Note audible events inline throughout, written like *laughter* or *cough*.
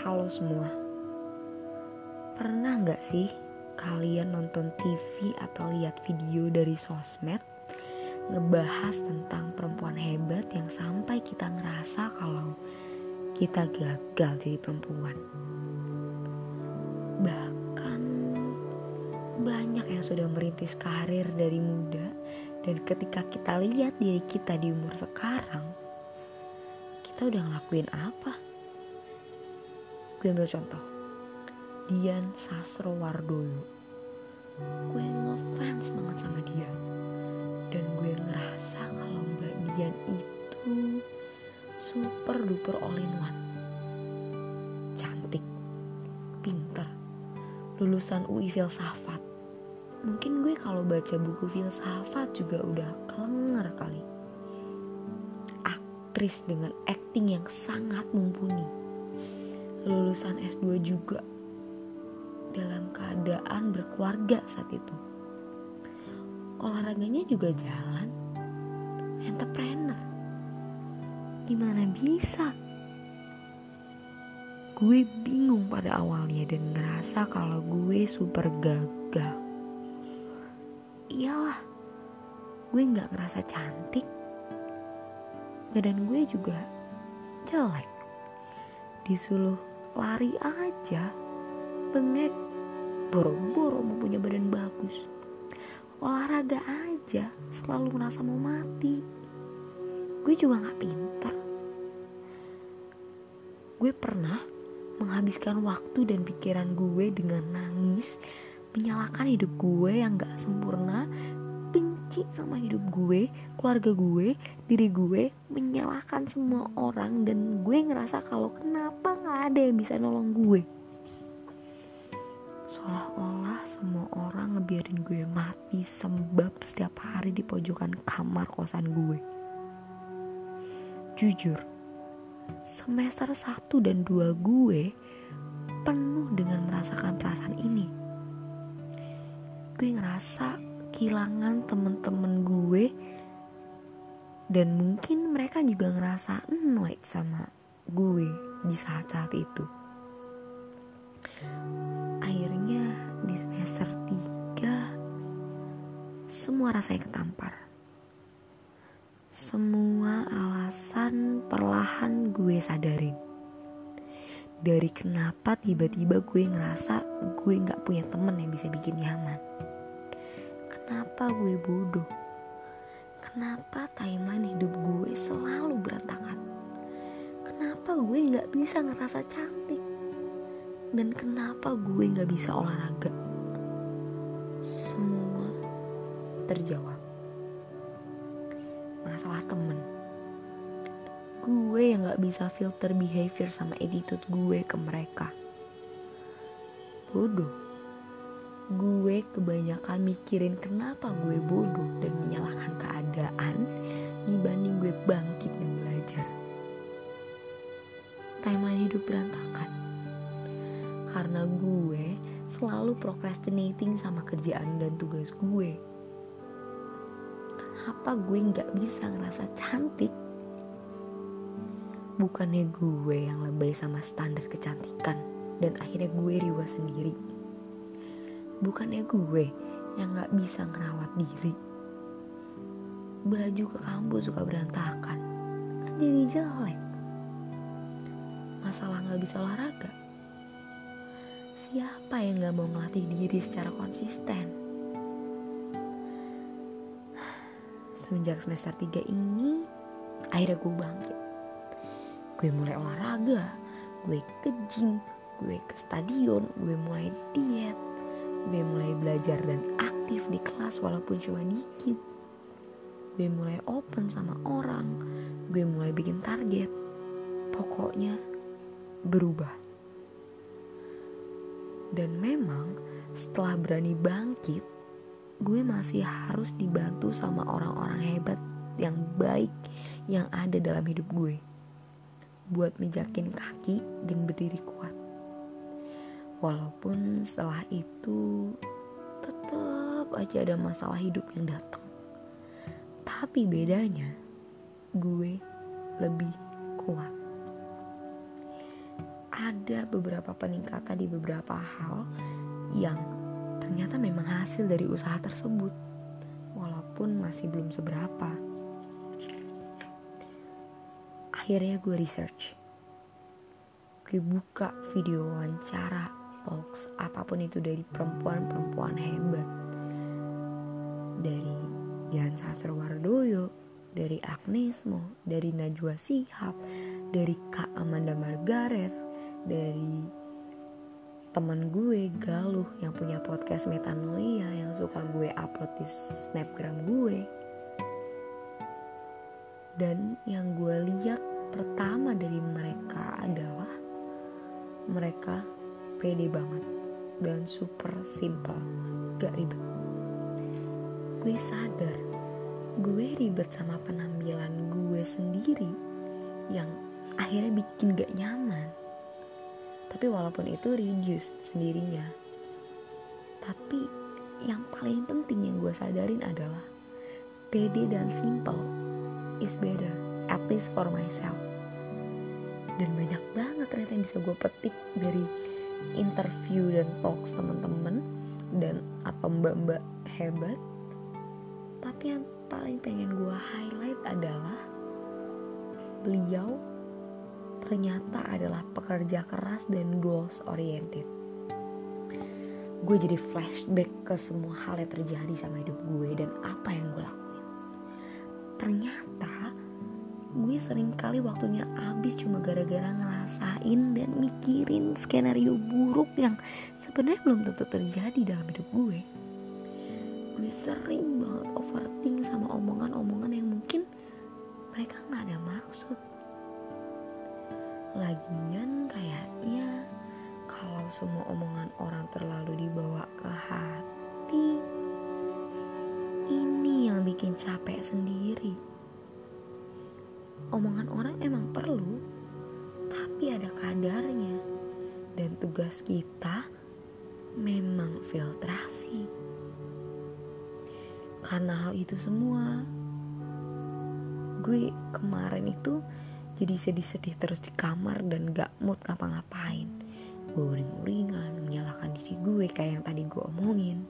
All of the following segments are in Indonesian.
Halo semua Pernah gak sih kalian nonton TV atau lihat video dari sosmed Ngebahas tentang perempuan hebat yang sampai kita ngerasa kalau kita gagal jadi perempuan Bahkan banyak yang sudah merintis karir dari muda Dan ketika kita lihat diri kita di umur sekarang Kita udah ngelakuin apa? Gue ambil contoh. Dian Sastro Wardoyo Gue ngefans banget sama dia. Dan gue ngerasa kalau Mbak Dian itu Super duper all in one Cantik Pinter Lulusan UI Filsafat. Mungkin gue kalau baca buku filsafat juga udah kelenger kali. Aktris dengan acting yang sangat mumpuni lulusan S2 juga dalam keadaan berkeluarga saat itu. Olahraganya juga jalan, entrepreneur. Gimana bisa? Gue bingung pada awalnya dan ngerasa kalau gue super gagal. Iyalah, gue gak ngerasa cantik. Badan gue juga jelek. Disuruh lari aja. Bengek boro-boro mau badan bagus. Olahraga aja selalu merasa mau mati. Gue juga gak pintar gue pernah menghabiskan waktu dan pikiran gue dengan nangis menyalahkan hidup gue yang gak sempurna benci sama hidup gue, keluarga gue, diri gue, menyalahkan semua orang dan gue ngerasa kalau kenapa gak ada yang bisa nolong gue. Seolah-olah semua orang ngebiarin gue mati sembab setiap hari di pojokan kamar kosan gue. Jujur, semester 1 dan 2 gue penuh dengan merasakan perasaan ini. Gue ngerasa kehilangan temen-temen gue dan mungkin mereka juga ngerasa annoyed sama gue di saat-saat itu. Akhirnya di semester 3 semua rasanya ketampar. Semua alasan perlahan gue sadarin. Dari kenapa tiba-tiba gue ngerasa gue gak punya temen yang bisa bikin nyaman Kenapa gue bodoh? Kenapa timeline hidup gue selalu berantakan? Kenapa gue gak bisa ngerasa cantik? Dan kenapa gue gak bisa olahraga? Semua terjawab. Masalah temen. Gue yang gak bisa filter behavior sama attitude gue ke mereka. Bodoh gue kebanyakan mikirin kenapa gue bodoh dan menyalahkan keadaan dibanding gue bangkit dan belajar. Timeline hidup berantakan karena gue selalu procrastinating sama kerjaan dan tugas gue. Kenapa gue nggak bisa ngerasa cantik? Bukannya gue yang lebay sama standar kecantikan dan akhirnya gue riwa sendiri bukannya gue yang gak bisa ngerawat diri. Baju ke kampus suka berantakan. Kan jadi jelek. Masalah gak bisa olahraga. Siapa yang gak mau ngelatih diri secara konsisten? Semenjak semester 3 ini akhirnya gue bangkit. Gue mulai olahraga gue ke gym gue ke stadion gue mulai diet gue mulai belajar dan aktif di kelas walaupun cuma dikit. Gue mulai open sama orang. Gue mulai bikin target. Pokoknya berubah. Dan memang setelah berani bangkit gue masih harus dibantu sama orang-orang hebat yang baik yang ada dalam hidup gue. Buat mijakin kaki dan berdiri kuat Walaupun setelah itu tetap aja ada masalah hidup yang datang. Tapi bedanya gue lebih kuat. ada beberapa peningkatan di beberapa hal yang ternyata memang hasil dari usaha tersebut walaupun masih belum seberapa akhirnya gue research gue buka video wawancara talks apa pun itu dari perempuan-perempuan hebat. Dari Dian Sastrowardoyo dari Agnesmo, dari Najwa Sihab, dari Kak Amanda Margaret, dari teman gue Galuh yang punya podcast Metanoia yang suka gue upload di snapgram gue. Dan yang gue lihat pertama dari mereka adalah mereka pede banget dan super simple gak ribet. Gue sadar gue ribet sama penampilan gue sendiri yang akhirnya bikin gak nyaman. Tapi walaupun itu reduce sendirinya tapi yang paling penting yang gue sadarin adalah pede dan simple is better at least for myself. Dan banyak banget ternyata yang bisa gue petik dari interview dan talks teman-teman dan atau mbak-mbak hebat tapi yang paling pengen gue highlight adalah beliau ternyata adalah pekerja keras dan goals oriented. Gue jadi flashback ke semua hal yang terjadi sama hidup gue dan apa yang gue lakuin. Ternyata gue sering kali waktunya habis cuma gara-gara ngerasain dan mikirin skenario buruk yang sebenarnya belum tentu terjadi dalam hidup gue. Gue sering banget overthink sama omongan-omongan yang mungkin mereka nggak ada maksud Lagian kayaknya kalau semua omongan orang terlalu dibawa ke hati, ini yang bikin capek sendiri. Omongan orang emang perlu, tapi ada kadarnya. Dan tugas kita memang filtrasi. Karena hal itu semua, gue kemarin itu jadi sedih-sedih terus di kamar dan gak mood ngapa-ngapain gue uring-uringan menyalahkan diri gue kayak yang tadi gue omongin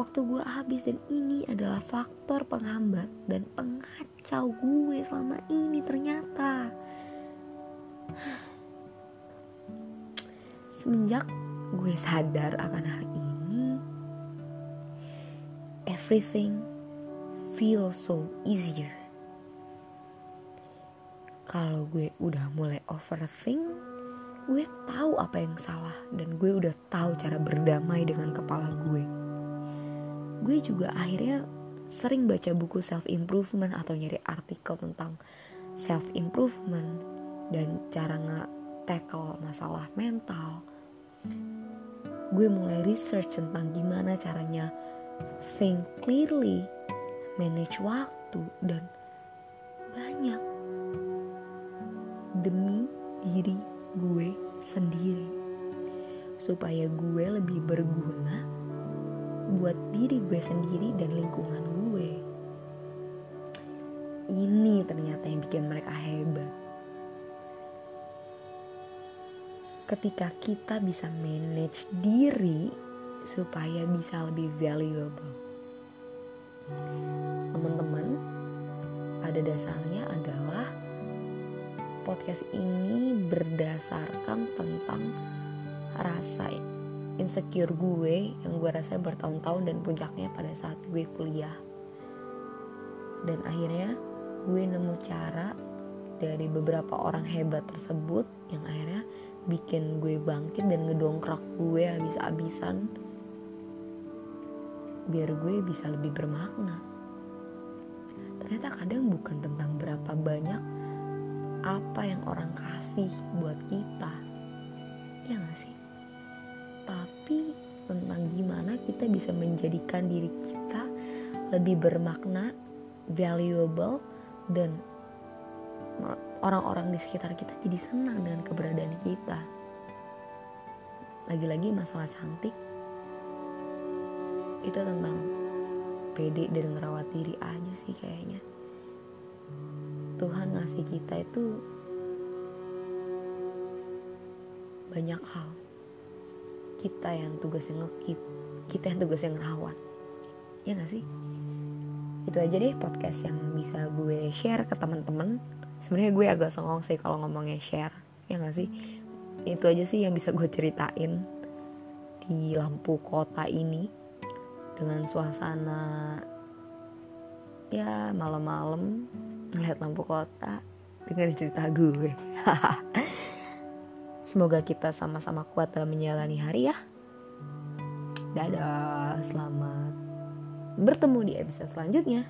waktu gue habis dan ini adalah faktor penghambat dan pengacau gue selama ini ternyata semenjak gue sadar akan hal ini everything feel so easier. Kalau gue udah mulai overthink, gue tahu apa yang salah dan gue udah tahu cara berdamai dengan kepala gue. Gue juga akhirnya sering baca buku self improvement atau nyari artikel tentang self improvement dan cara nge-tackle masalah mental. Gue mulai research tentang gimana caranya think clearly manage waktu dan banyak demi diri gue sendiri supaya gue lebih berguna buat diri gue sendiri dan lingkungan gue. Ini ternyata yang bikin mereka hebat. Ketika kita bisa manage diri supaya bisa lebih valuable. Teman-teman pada dasarnya adalah podcast ini berdasarkan tentang rasa insecure gue yang gue rasa bertahun-tahun dan puncaknya pada saat gue kuliah. Dan akhirnya gue nemu cara dari beberapa orang hebat tersebut yang akhirnya bikin gue bangkit dan ngedongkrak gue habis-habisan biar gue bisa lebih bermakna. Ternyata kadang bukan tentang berapa banyak apa yang orang kasih buat kita. Ya gak sih tapi tentang gimana kita bisa menjadikan diri kita lebih bermakna, valuable, dan orang-orang di sekitar kita jadi senang dengan keberadaan kita. Lagi-lagi masalah cantik itu tentang pede dan ngerawat diri aja sih kayaknya. Tuhan ngasih kita itu banyak hal kita yang tugasnya ngekip kita yang tugasnya ngerawat. Ya gak sih? Itu aja deh podcast yang bisa gue share ke teman-teman. Sebenarnya gue agak songong sih kalau ngomongnya share ya gak sih? Itu aja sih yang bisa gue ceritain di lampu kota ini dengan suasana ya malam-malam ngeliat lampu kota dengan cerita gue *laughs* Semoga kita sama-sama kuat dalam menjalani hari ya. Dadah, selamat bertemu di episode selanjutnya.